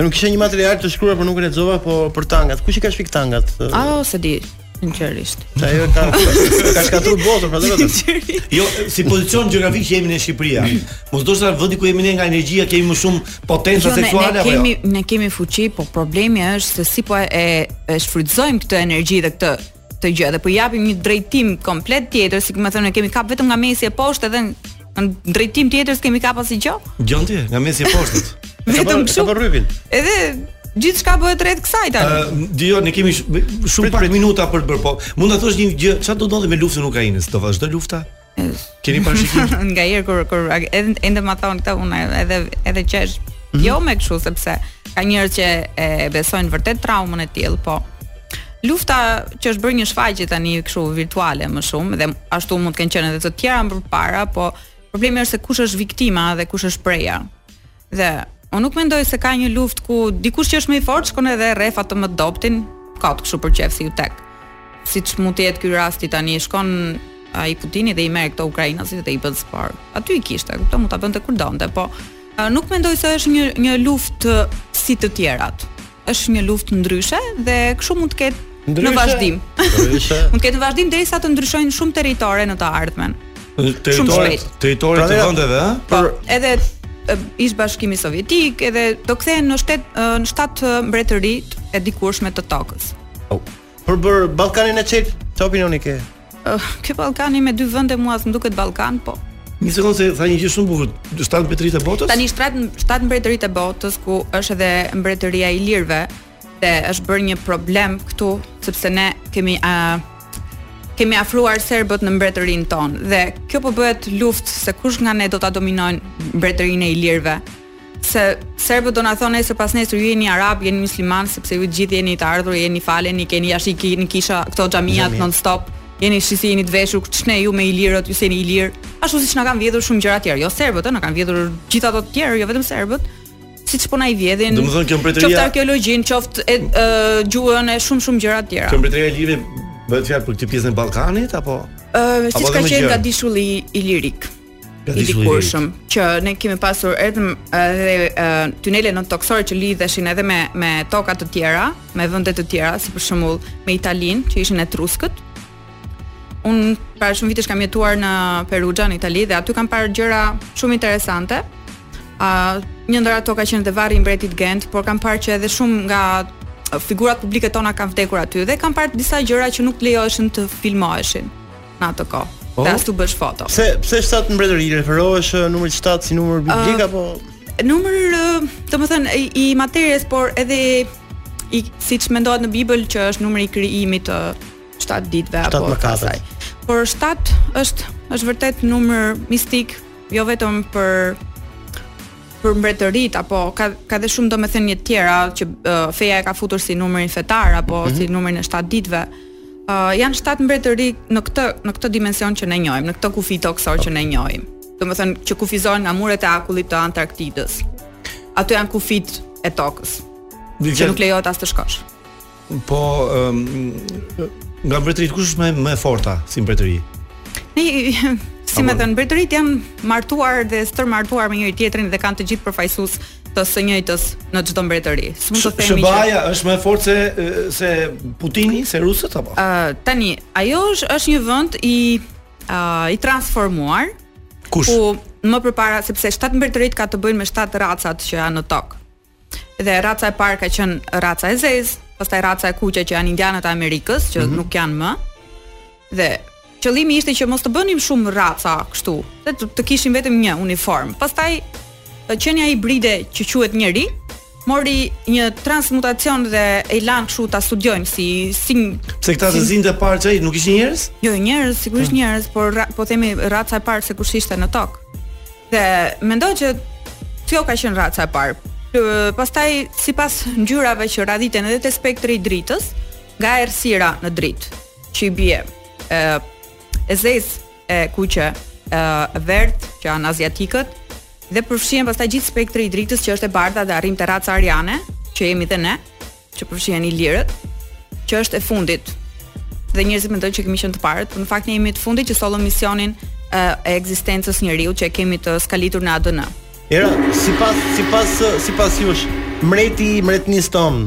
Nuk kisha një material të shkruar, por nuk e lexova, po për tangat. Kush i ka shpik tangat? Ah, s'e di. Sinqerisht. Se ajo ka ka shkatërruar botën, pra vetëm. Jo, si pozicion gjeografik që jemi në Shqipëri. ja. Mos do të thotë se vendi ku jemi ne nga energjia kemi më shumë potenca Jo, ne, seksuale ne apo jo? kemi ne kemi fuqi, po problemi është se si po e e, e shfrytëzojmë këtë energji dhe këtë të gjë dhe po i japim një drejtim komplet tjetër, si me thënë, ne kemi kap vetëm nga mesi e poshtë edhe në- Në drejtim tjetër s'kemi kapur asgjë. gjë? Dëgjon ti, nga mesi e poshtë. Vetëm kështu. Ka rrypin. Edhe gjithçka bëhet rreth kësaj tani. Uh, Dijo, ne kemi shumë pak minuta për të bërë, po mund ta thuash një gjë, çfarë do ndodhë me luftën e Ukrainës? Do vazhdojë lufta? Keni parashikim? nganjëherë kur kur edhe ende ma thonë këta unë edhe edhe qesh. Mm -hmm. Jo me kështu sepse ka njerëz që e besojnë vërtet traumën e tillë, po Lufta që është bërë një shfaqje tani kështu virtuale më shumë dhe ashtu mund të kenë qenë edhe të tjera më parë, po problemi është se kush është viktima dhe kush është preja. Dhe unë nuk mendoj se ka një luftë ku dikush që është më i fortë shkon edhe rreh atë më të dobëtin, kot kështu për qejf se iu tek. Siç mund të jetë ky rasti tani shkon ai Putini dhe i merr këto ukrainasit dhe i bën sport. Aty i kishte, kupton, mund ta bënte kur donte, po nuk mendoj se është një një luftë si të tjerat. është një luftë ndryshe dhe kështu mund të ketë në vazhdim. Ndryshe. mund të ketë në vazhdim derisa të ndryshojnë shumë territore në të ardhmen. Territore, territore të vendeve, ëh? Po, edhe ish bashkimi sovjetik edhe do kthehen në shtet në shtatë mbretëritë e dikurshme të tokës. Oh. Për për Ballkanin e Çelur, çfarë opinioni ke? Uh, ky Ballkani me dy vende mua s'më duket Ballkan, po. Një sekondë se tha një gjë shumë bukur, shtatë mbretëritë e botës. Tani shtatë shtatë mbretëritë e botës ku është edhe mbretëria e Ilirëve dhe është bërë një problem këtu sepse ne kemi uh, kemi afruar serbët në mbretërinë tonë dhe kjo po bëhet luftë se kush nga ne do ta dominojë mbretërinë e Ilirëve. se serbët do na thonë nesër pas nesër ju jeni arab, jeni musliman sepse ju të gjithë jeni të ardhur, jeni faleni, keni jashtë i keni kisha këto xhamiat non stop. Jeni si si jeni të veshur, ç'ne ju me ilirët, ju s'jeni ilir. Ashtu siç na kanë vjedhur shumë gjëra tjerë, jo serbët, ë, na kanë vjedhur gjithë ato të tjerë, jo vetëm serbët. Siç po na i vjedhin. Domethënë kjo mbretëria qoftë arkeologjinë, qoftë gjuhën e shumë shumë gjëra të tjera. Kjo mbretëria ilire bëhet fjalë për këtë pjesën e Ballkanit apo? Ëh, siç ka qenë gadishulli ilirik. i dikurshëm që ne kemi pasur edhe edhe uh, tunele nëntokësore që lidheshin edhe me me toka të tjera, me vende të tjera, si për shembull me Italinë, që ishin etruskët. Un para shumë vitesh kam jetuar në Perugia në Itali dhe aty kam parë gjëra shumë interesante. A uh, një ndër ato ka qenë dhe varri i mbretit Gent, por kam parë që edhe shumë nga figurat publike tona kanë vdekur aty dhe kam parë disa gjëra që nuk lejoheshin të filmoheshin. në atë kohë. Po? Dhe as t'u bësh foto. Pse pse 7 mbretëri referohesh numrit 7 si numër biblik uh, apo numër domethënë i, i materies, por edhe i siç mendohet në Bibël që është numri i krijimit të 7 ditëve apo të kësaj. Por 7 është është vërtet numër mistik, jo vetëm për për mbretëritë apo ka ka dhe shumë domethënie të tjera që uh, feja e ka futur si numrin fetar apo mm -hmm. si numrin e 7 ditëve. uh, janë shtatë mbretëri në këtë në këtë dimension që ne njohim, në këtë kufi tokësor që ne njohim. Domethënë që kufizohen nga muret e akullit të Antarktidës. Ato janë kufijtë e tokës. Dhe që nuk lejohet as të shkosh. Po um, nga mbretëritë kush është më më e forta si mbretëri? Ne si me thënë, mbretërit janë martuar dhe stërmartuar me njëri tjetrin dhe kanë të gjithë përfaqësues të së njëjtës në çdo mbretëri. S'mund të themi SHBA-ja është më e fortë se se Putini, se rusët apo? Ë uh, tani, ajo është është një vend i ë uh, i transformuar. Kush? Ku më përpara sepse shtat mbretëritë kanë të bëjnë me shtat racat që janë në tokë. Dhe raca e parë ka qenë raca e zezë, pastaj raca e kuqe që janë indianët e Amerikës, që mm -hmm. nuk janë më. Dhe qëllimi ishte që mos të bënim shumë raca kështu, dhe të, të kishim vetëm një uniform. Pastaj qenia hibride që quhet njeri mori një transmutacion dhe e lanë kështu ta studiojnë si si pse këta të zinjtë e parë ça nuk ishin njerëz? Jo, njerëz, sigurisht hmm. njerëz, por ra, po themi raca e parë se kush ishte në tokë. Dhe mendoj që kjo ka qenë raca e parë. Pastaj sipas ngjyrave që radhiten edhe te spektri i dritës, nga errësira në dritë. që i bie e e zezë e kuqe e verdhë që janë aziatikët dhe përfshihen pastaj gjithë spektri i dritës që është e bardha dhe arrijmë te raca ariane që jemi dhe ne që përfshihen ilirët që është e fundit dhe njerëzit mendojnë që kemi qenë të parët por në fakt ne jemi të fundit që sollëm misionin e, e ekzistencës së njeriut që e kemi të skalitur në ADN. Era, sipas sipas sipas jush, mreti i mretnisë tonë,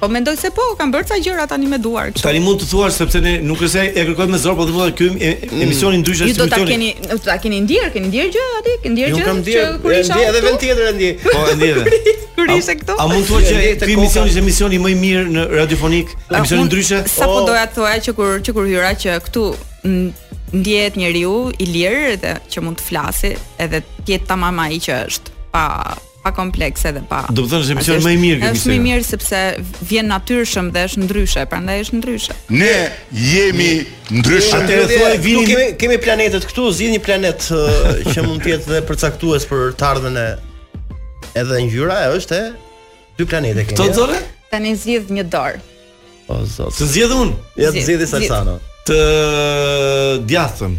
Po mendoj se po, kam bërë ca gjëra tani me duar kështu. Tani mund të thuash sepse ne nuk është se e kërkojmë me zor, po thonë ky mm. emisioni ndryshe si emisioni. Ju do ta keni, do ta keni ndier, keni ndier gjë aty, keni ndier gjë. Ju kam ndier, kur isha këtu. Edhe vend tjetër e ndiej. Po e ndiej. Kur ishte këtu. A mund të thuash që ky emision është emisioni më i mirë në radiofonik, emisioni ndryshe? Sapo doja të thoja që kur që kur hyra që këtu ndjehet njeriu i lirë dhe që mund të flasi edhe të jetë tamam ai që është pa pa komplekse dhe pa. Do të thotë se emisionin më të mirë kemi. Është më i mirë sepse vjen natyrshëm dhe është ndryshe, prandaj është ndryshe. Ne jemi ndryshe. Atë thua e vini. Kemi kemi planetet këtu, zgjidhni një planet që mund të jetë dhe përcaktues për të ardhmen e edhe ngjyra e është e dy planete kemi. Këto dorë? Tani zgjidh një dorë. O zot. Të zgjidh unë. Ja të zgjidhi Salsano. Të djathtën.